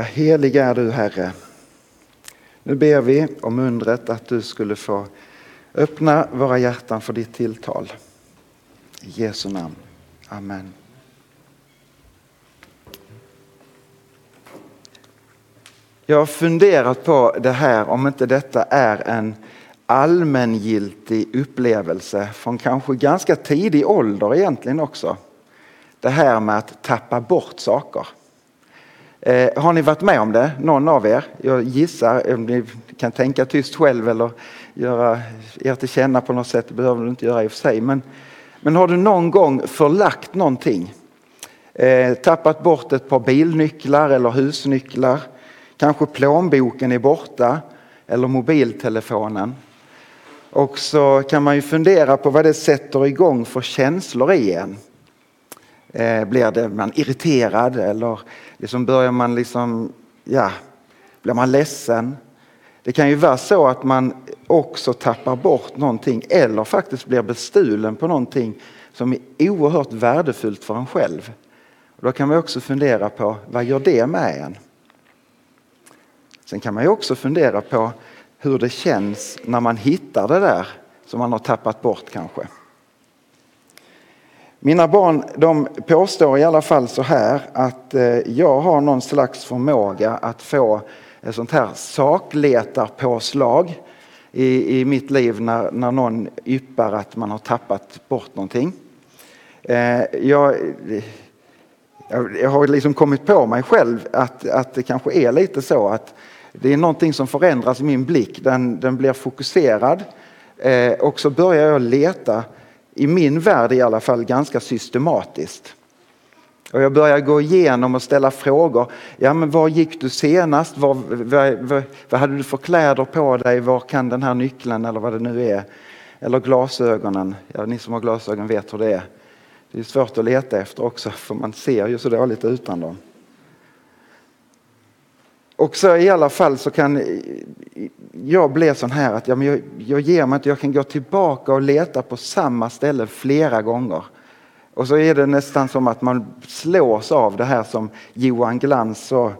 Ja, helig är du Herre. Nu ber vi om undret att du skulle få öppna våra hjärtan för ditt tilltal. I Jesu namn. Amen. Jag har funderat på det här om inte detta är en allmängiltig upplevelse från kanske ganska tidig ålder egentligen också. Det här med att tappa bort saker. Eh, har ni varit med om det, någon av er? Jag gissar, eh, om ni kan tänka tyst själv eller göra er till känna på något sätt, det behöver du inte göra i och för sig. Men, men har du någon gång förlagt någonting? Eh, tappat bort ett par bilnycklar eller husnycklar? Kanske plånboken är borta eller mobiltelefonen. Och så kan man ju fundera på vad det sätter igång för känslor i en. Eh, blir det man irriterad eller liksom börjar man liksom, ja, blir man ledsen? Det kan ju vara så att man också tappar bort någonting eller faktiskt blir bestulen på någonting som är oerhört värdefullt för en själv. Och då kan man också fundera på vad gör det med en? Sen kan man ju också fundera på hur det känns när man hittar det där som man har tappat bort kanske. Mina barn de påstår i alla fall så här att eh, jag har någon slags förmåga att få ett sånt här sakletarpåslag i, i mitt liv när, när någon yppar att man har tappat bort någonting. Eh, jag, jag har liksom kommit på mig själv att, att det kanske är lite så att det är någonting som förändras i min blick. Den, den blir fokuserad eh, och så börjar jag leta, i min värld i alla fall, ganska systematiskt. Och jag börjar gå igenom och ställa frågor. Ja, men var gick du senast? Var, var, var, vad hade du för kläder på dig? Var kan den här nyckeln eller vad det nu är? Eller glasögonen. Ja, ni som har glasögon vet hur det är. Det är svårt att leta efter också för man ser ju så dåligt utan dem. Och så i alla fall så kan jag bli sån här att jag, jag ger mig inte, jag kan gå tillbaka och leta på samma ställe flera gånger. Och så är det nästan som att man slås av det här som Johan Glans så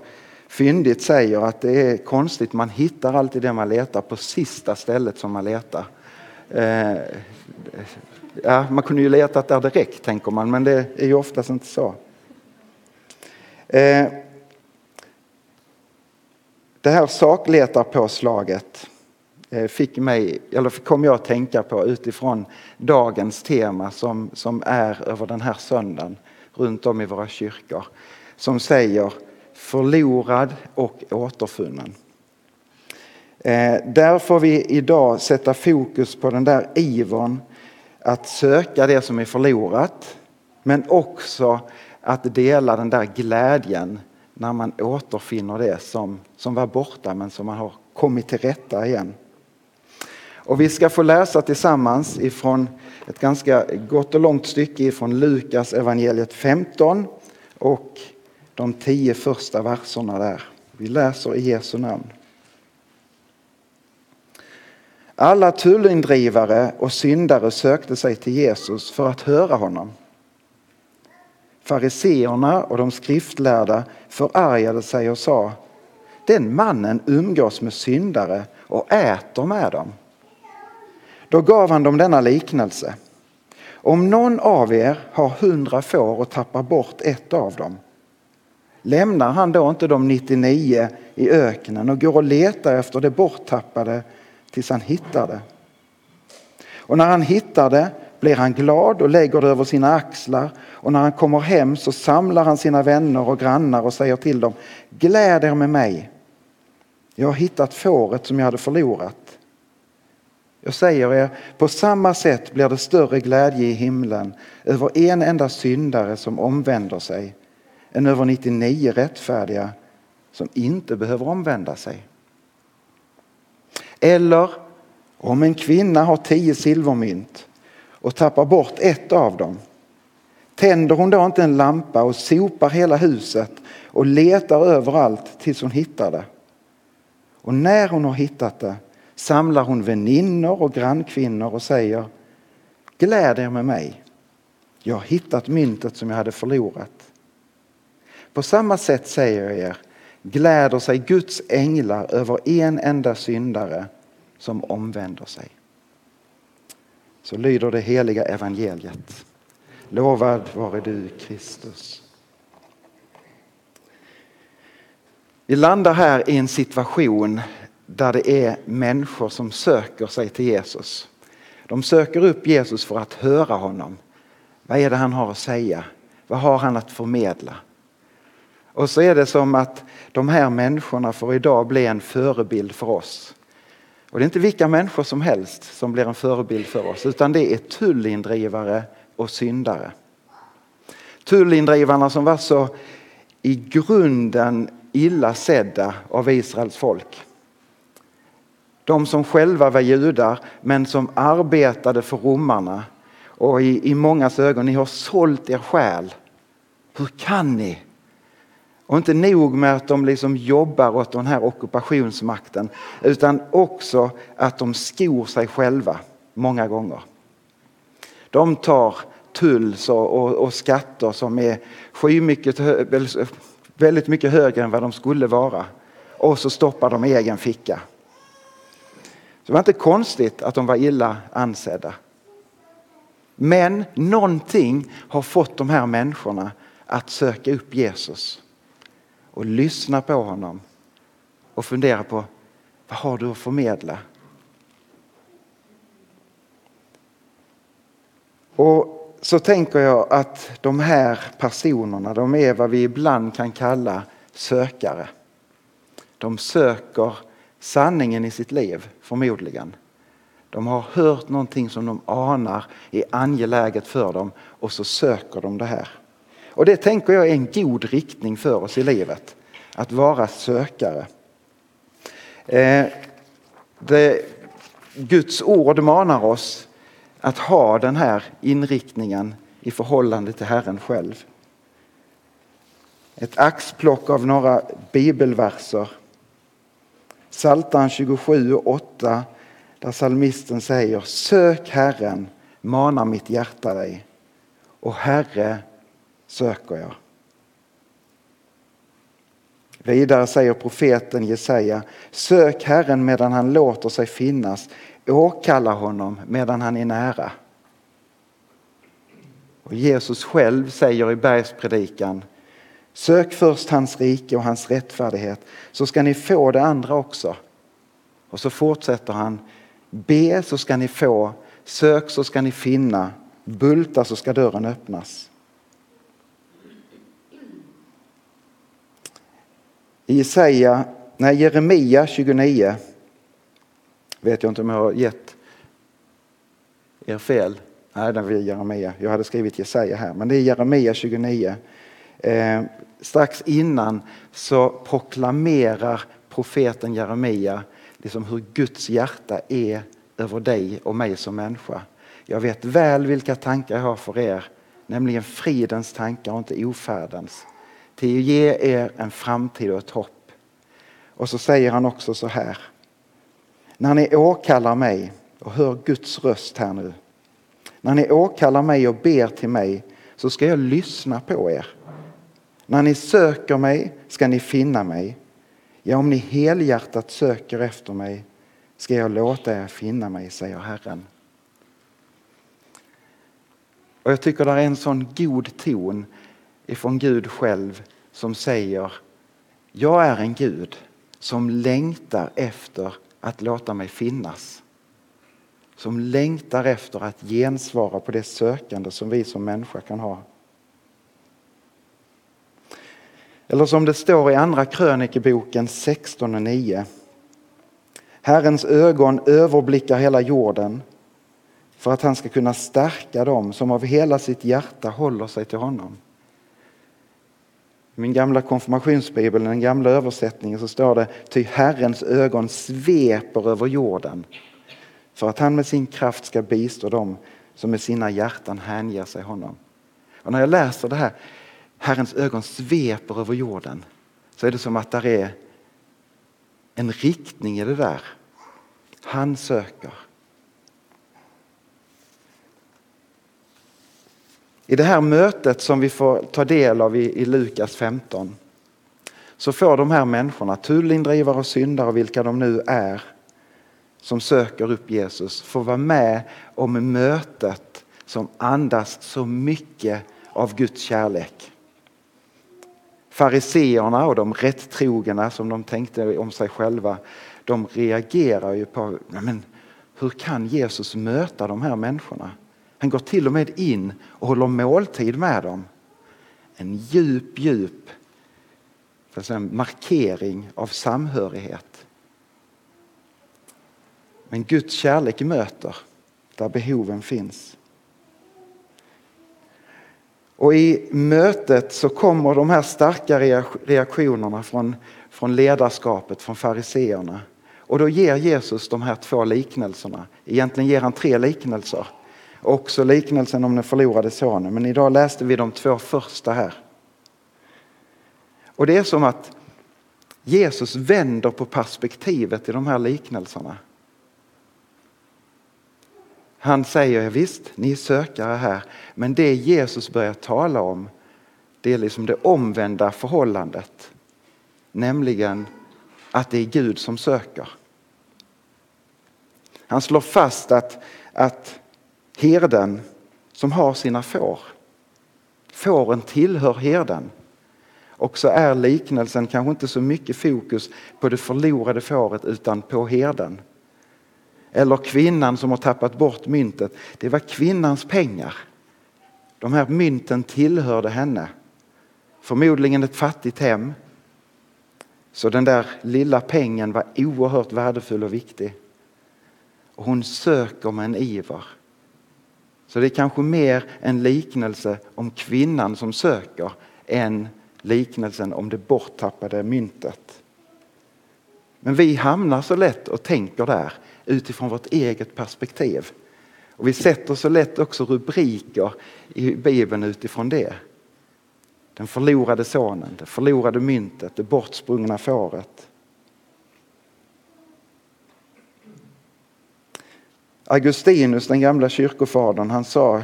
fyndigt säger att det är konstigt, man hittar alltid det man letar på sista stället som man letar. Eh, ja, man kunde ju letat där direkt tänker man, men det är ju oftast inte så. Eh, det här sakletarpåslaget eh, fick mig, eller kom jag att tänka på utifrån dagens tema som, som är över den här söndagen runt om i våra kyrkor. Som säger förlorad och återfunnen. Eh, där får vi idag sätta fokus på den där ivern att söka det som är förlorat men också att dela den där glädjen när man återfinner det som, som var borta men som man har kommit till rätta igen. Och vi ska få läsa tillsammans ifrån ett ganska gott och långt stycke ifrån Lukas evangeliet 15 och de tio första verserna där. Vi läser i Jesu namn. Alla tullindrivare och syndare sökte sig till Jesus för att höra honom. Fariseerna och de skriftlärda förargade sig och sa Den mannen umgås med syndare och äter med dem. Då gav han dem denna liknelse. Om någon av er har hundra får och tappar bort ett av dem lämnar han då inte de 99 i öknen och går och letar efter det borttappade tills han hittar det. Och när han hittar det blir han glad och lägger det över sina axlar och när han kommer hem så samlar han sina vänner och grannar och säger till dem Gläd er med mig. Jag har hittat fåret som jag hade förlorat. Jag säger er, på samma sätt blir det större glädje i himlen över en enda syndare som omvänder sig än över 99 rättfärdiga som inte behöver omvända sig? Eller om en kvinna har tio silvermynt och tappar bort ett av dem, tänder hon då inte en lampa och sopar hela huset och letar överallt tills hon hittar det? Och när hon har hittat det samlar hon väninnor och grannkvinnor och säger Gläd er med mig. Jag har hittat myntet som jag hade förlorat. På samma sätt säger jag er, gläder sig Guds änglar över en enda syndare som omvänder sig. Så lyder det heliga evangeliet. Lovad vare du Kristus. Vi landar här i en situation där det är människor som söker sig till Jesus. De söker upp Jesus för att höra honom. Vad är det han har att säga? Vad har han att förmedla? Och så är det som att de här människorna får idag bli en förebild för oss. Och det är inte vilka människor som helst som blir en förebild för oss utan det är tullindrivare och syndare. Tullindrivarna som var så i grunden illa sedda av Israels folk. De som själva var judar men som arbetade för romarna och i, i mångas ögon, ni har sålt er själ. Hur kan ni? Och inte nog med att de liksom jobbar åt den här ockupationsmakten utan också att de skor sig själva många gånger. De tar tull och, och skatter som är mycket, väldigt mycket högre än vad de skulle vara och så stoppar de i egen ficka. Så det var inte konstigt att de var illa ansedda. Men någonting har fått de här människorna att söka upp Jesus och lyssna på honom och fundera på vad har du att förmedla? Och så tänker jag att de här personerna, de är vad vi ibland kan kalla sökare. De söker sanningen i sitt liv, förmodligen. De har hört någonting som de anar är angeläget för dem och så söker de det här. Och det tänker jag är en god riktning för oss i livet. Att vara sökare. Eh, det, Guds ord manar oss att ha den här inriktningen i förhållande till Herren själv. Ett axplock av några bibelverser. Psaltaren 27 och 8 där salmisten säger Sök Herren, manar mitt hjärta dig och Herre söker jag. Vidare säger profeten Jesaja, sök Herren medan han låter sig finnas, åkalla honom medan han är nära. Och Jesus själv säger i bergspredikan, sök först hans rike och hans rättfärdighet så ska ni få det andra också. Och så fortsätter han, be så ska ni få, sök så ska ni finna, bulta så ska dörren öppnas. Jesaja, nej, Jeremia 29 vet jag inte om jag har gett er fel. Nej, det är Jeremia. Jag hade skrivit Jesaja här, men det är Jeremia 29. Eh, strax innan så proklamerar profeten Jeremia liksom hur Guds hjärta är över dig och mig som människa. Jag vet väl vilka tankar jag har för er, nämligen fridens tankar och inte ofärdens till att ge er en framtid och ett hopp. Och så säger han också så här. När ni åkallar mig och hör Guds röst här nu. När ni åkallar mig och ber till mig så ska jag lyssna på er. När ni söker mig ska ni finna mig. Ja, om ni helhjärtat söker efter mig ska jag låta er finna mig, säger Herren. Och jag tycker det är en sån god ton ifrån Gud själv som säger Jag är en Gud som längtar efter att låta mig finnas. Som längtar efter att gensvara på det sökande som vi som människa kan ha. Eller som det står i andra krönikeboken 16 och 9. Herrens ögon överblickar hela jorden för att han ska kunna stärka dem som av hela sitt hjärta håller sig till honom. I min gamla konfirmationsbibel, den gamla översättningen, så står det ty Herrens ögon sveper över jorden för att han med sin kraft ska bistå dem som med sina hjärtan hänger sig honom. Och när jag läser det här, Herrens ögon sveper över jorden, så är det som att det är en riktning i det där. Han söker. I det här mötet som vi får ta del av i, i Lukas 15 så får de här människorna, tullindrivare och syndare, vilka de nu är, som söker upp Jesus, få vara med om mötet som andas så mycket av Guds kärlek. Fariseerna och de rättrogna som de tänkte om sig själva, de reagerar ju på men hur kan Jesus möta de här människorna? Han går till och med in och håller måltid med dem. En djup, djup en markering av samhörighet. Men Guds kärlek möter där behoven finns. Och i mötet så kommer de här starka reaktionerna från, från ledarskapet, från fariseerna. Och då ger Jesus de här två liknelserna. Egentligen ger han tre liknelser. Också liknelsen om den förlorade sonen. Men idag läste vi de två första här. Och det är som att Jesus vänder på perspektivet i de här liknelserna. Han säger visst, ni är sökare här, men det Jesus börjar tala om det är liksom det omvända förhållandet. Nämligen att det är Gud som söker. Han slår fast att, att herden som har sina får, fåren tillhör herden. Och så är liknelsen kanske inte så mycket fokus på det förlorade fåret utan på herden. Eller kvinnan som har tappat bort myntet. Det var kvinnans pengar. De här mynten tillhörde henne. Förmodligen ett fattigt hem. Så den där lilla pengen var oerhört värdefull och viktig. Och hon söker med en iver. Så det är kanske mer en liknelse om kvinnan som söker än liknelsen om det borttappade myntet. Men vi hamnar så lätt och tänker där utifrån vårt eget perspektiv. Och vi sätter så lätt också rubriker i Bibeln utifrån det. Den förlorade sonen, det förlorade myntet, det bortsprungna fåret. Augustinus, den gamla kyrkofadern, han sa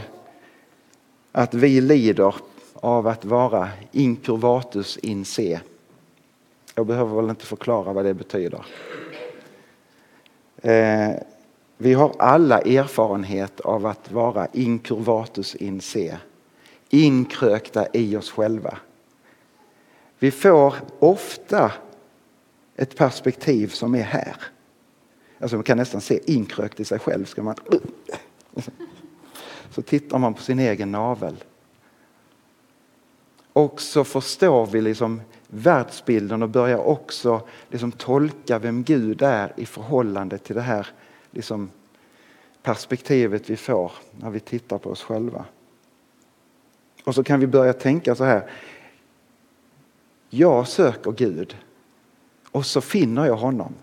att vi lider av att vara incurvatus in se. Jag behöver väl inte förklara vad det betyder. Eh, vi har alla erfarenhet av att vara incurvatus in se. Inkrökta i oss själva. Vi får ofta ett perspektiv som är här. Alltså man kan nästan se inkrökt i sig själv. Ska man, så tittar man på sin egen navel. Och så förstår vi liksom världsbilden och börjar också liksom tolka vem Gud är i förhållande till det här liksom perspektivet vi får när vi tittar på oss själva. Och så kan vi börja tänka så här. Jag söker Gud och så finner jag honom.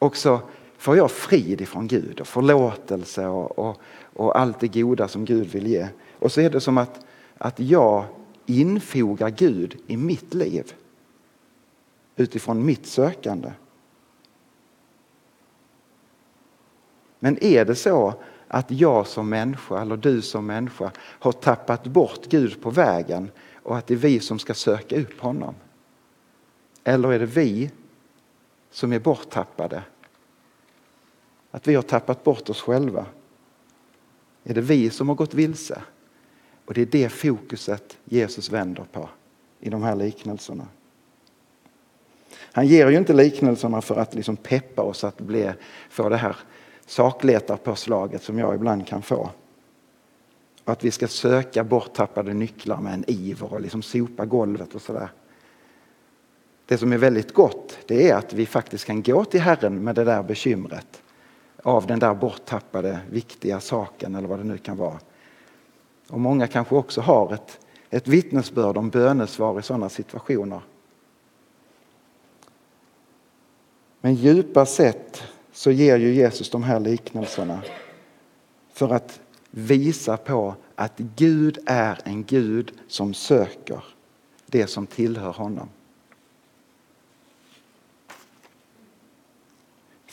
Och så får jag frid ifrån Gud och förlåtelse och, och, och allt det goda som Gud vill ge. Och så är det som att, att jag infogar Gud i mitt liv utifrån mitt sökande. Men är det så att jag som människa eller du som människa har tappat bort Gud på vägen och att det är vi som ska söka upp honom? Eller är det vi som är borttappade? Att vi har tappat bort oss själva? Är det vi som har gått vilse? Och det är det fokuset Jesus vänder på i de här liknelserna. Han ger ju inte liknelserna för att liksom peppa oss att bli, få det här sakletarpåslaget som jag ibland kan få. att vi ska söka borttappade nycklar med en iver och liksom sopa golvet och sådär. Det som är väldigt gott det är att vi faktiskt kan gå till Herren med det där bekymret av den där borttappade viktiga saken eller vad det nu kan vara. Och många kanske också har ett ett vittnesbörd om bönesvar i sådana situationer. Men djupast sett så ger ju Jesus de här liknelserna för att visa på att Gud är en Gud som söker det som tillhör honom.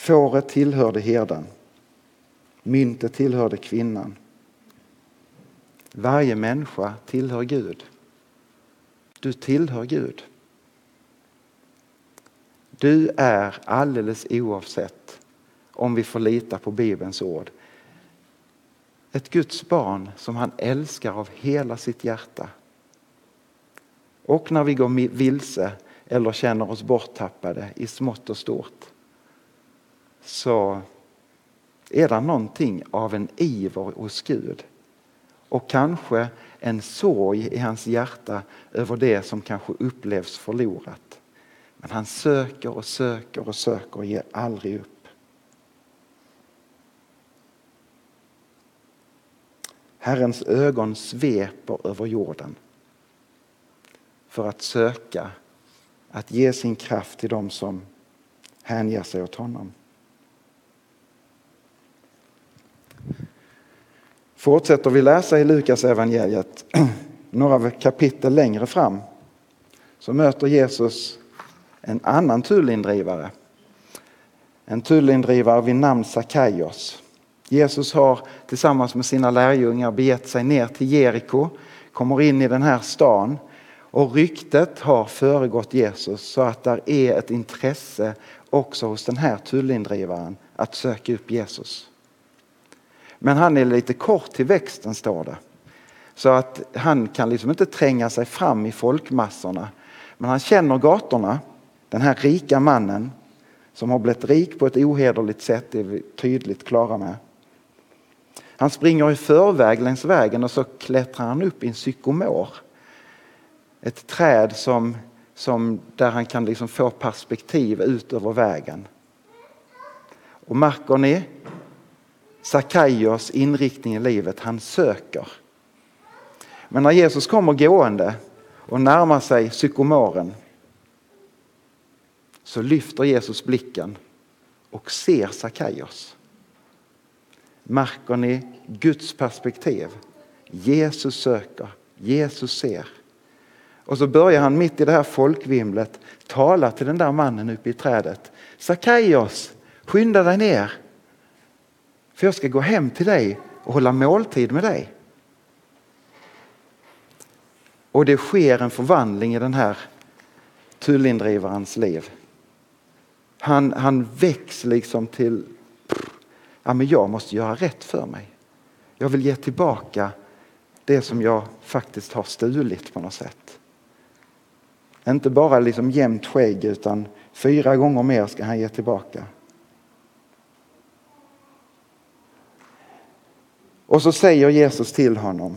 Fåret tillhörde herden. Myntet tillhörde kvinnan. Varje människa tillhör Gud. Du tillhör Gud. Du är alldeles oavsett om vi får lita på Bibelns ord. Ett Guds barn som han älskar av hela sitt hjärta. Och när vi går vilse eller känner oss borttappade i smått och stort så är det någonting av en iver hos Gud. Och kanske en sorg i hans hjärta över det som kanske upplevs förlorat. Men han söker och söker och söker och ger aldrig upp. Herrens ögon sveper över jorden för att söka att ge sin kraft till dem som hänger sig åt honom. Fortsätter vi läsa i Lukas evangeliet några kapitel längre fram så möter Jesus en annan tullindrivare. En tullindrivare vid namn Sakaios. Jesus har tillsammans med sina lärjungar begett sig ner till Jeriko, kommer in i den här stan och ryktet har föregått Jesus så att där är ett intresse också hos den här tullindrivaren att söka upp Jesus. Men han är lite kort till växten står det. Så att han kan liksom inte tränga sig fram i folkmassorna. Men han känner gatorna, den här rika mannen som har blivit rik på ett ohederligt sätt, det är vi tydligt klara med. Han springer i förväg längs vägen och så klättrar han upp i en sykomor. Ett träd som, som där han kan liksom få perspektiv ut över vägen. Och märker ni Sakaios inriktning i livet, han söker. Men när Jesus kommer gående och närmar sig psykomoren så lyfter Jesus blicken och ser Sakaios. Märker ni Guds perspektiv? Jesus söker, Jesus ser. Och så börjar han mitt i det här folkvimlet tala till den där mannen uppe i trädet. Sakaios, skynda dig ner. För jag ska gå hem till dig och hålla måltid med dig. Och det sker en förvandling i den här tullindrivarens liv. Han, han väcks liksom till, ja men jag måste göra rätt för mig. Jag vill ge tillbaka det som jag faktiskt har stulit på något sätt. Inte bara liksom jämnt skägg utan fyra gånger mer ska han ge tillbaka. Och så säger Jesus till honom.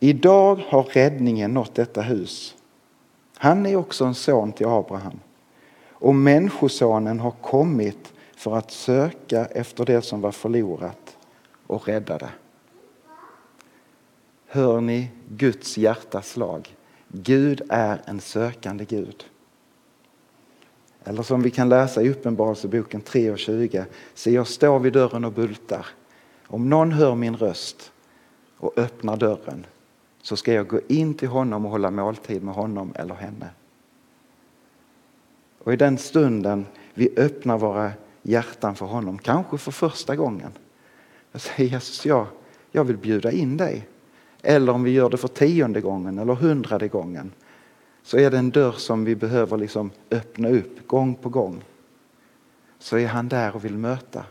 Idag har räddningen nått detta hus. Han är också en son till Abraham. Och Människosonen har kommit för att söka efter det som var förlorat och rädda det. Hör ni Guds hjärtas slag? Gud är en sökande Gud. Eller som vi kan läsa i Uppenbarelseboken 3 och 20. Se, jag står vid dörren och bultar. Om någon hör min röst och öppnar dörren så ska jag gå in till honom och hålla måltid med honom eller henne. Och i den stunden vi öppnar våra hjärtan för honom, kanske för första gången. Jag säger Jesus, jag, jag vill bjuda in dig. Eller om vi gör det för tionde gången eller hundrade gången så är det en dörr som vi behöver liksom öppna upp gång på gång. Så är han där och vill möta.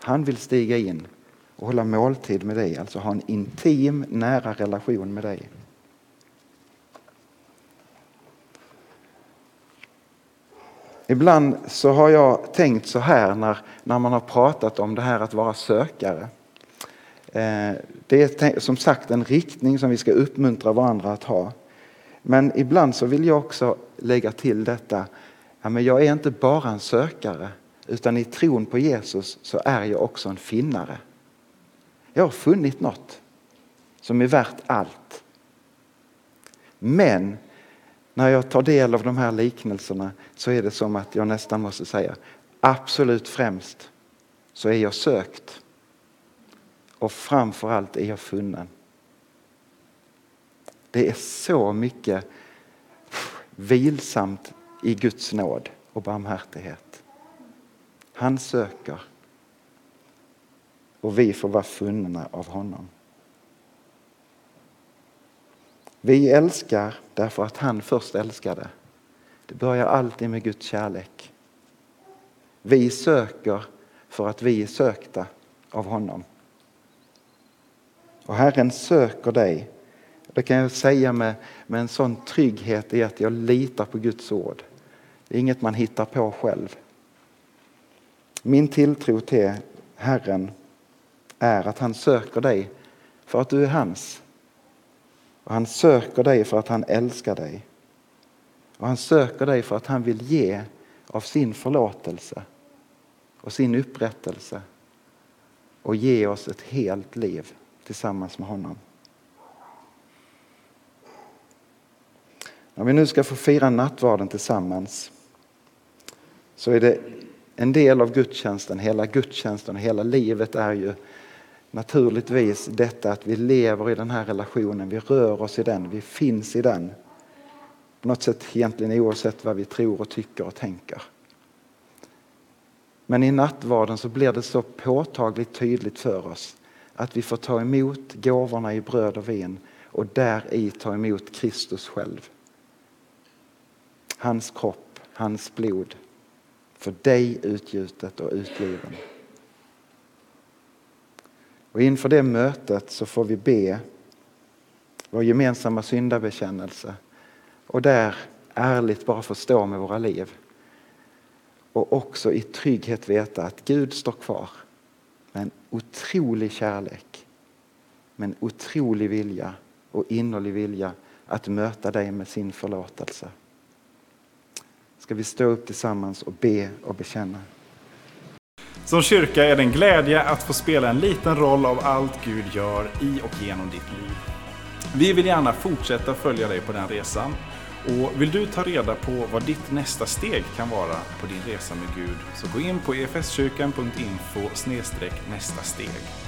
Han vill stiga in och hålla måltid med dig, alltså ha en intim, nära relation med dig. Ibland så har jag tänkt så här när, när man har pratat om det här att vara sökare. Eh, det är som sagt en riktning som vi ska uppmuntra varandra att ha. Men ibland så vill jag också lägga till detta, ja, men jag är inte bara en sökare utan i tron på Jesus så är jag också en finnare. Jag har funnit något. som är värt allt. Men när jag tar del av de här liknelserna så är det som att jag nästan måste säga absolut främst så är jag sökt och framförallt är jag funnen. Det är så mycket vilsamt i Guds nåd och barmhärtighet. Han söker och vi får vara funna av honom. Vi älskar därför att han först älskade. Det börjar alltid med Guds kärlek. Vi söker för att vi är sökta av honom. Och Herren söker dig. Det kan jag säga med, med en sån trygghet i att jag litar på Guds ord. Det är inget man hittar på själv. Min tilltro till Herren är att han söker dig för att du är hans. Och han söker dig för att han älskar dig. Och han söker dig för att han vill ge av sin förlåtelse och sin upprättelse och ge oss ett helt liv tillsammans med honom. När vi nu ska få fira nattvarden tillsammans så är det en del av gudstjänsten, hela gudstjänsten och hela livet är ju naturligtvis detta att vi lever i den här relationen, vi rör oss i den, vi finns i den. På något sätt egentligen oavsett vad vi tror och tycker och tänker. Men i nattvarden så blir det så påtagligt tydligt för oss att vi får ta emot gåvorna i bröd och vin och där i ta emot Kristus själv. Hans kropp, hans blod, för dig utgjutet och utgiven. Och inför det mötet så får vi be vår gemensamma syndabekännelse och där ärligt bara få stå med våra liv. Och också i trygghet veta att Gud står kvar med en otrolig kärlek, med en otrolig vilja och innerlig vilja att möta dig med sin förlåtelse. Ska vi stå upp tillsammans och be och bekänna. Som kyrka är det en glädje att få spela en liten roll av allt Gud gör i och genom ditt liv. Vi vill gärna fortsätta följa dig på den resan. Och vill du ta reda på vad ditt nästa steg kan vara på din resa med Gud så gå in på efskyrkan.info nästa steg.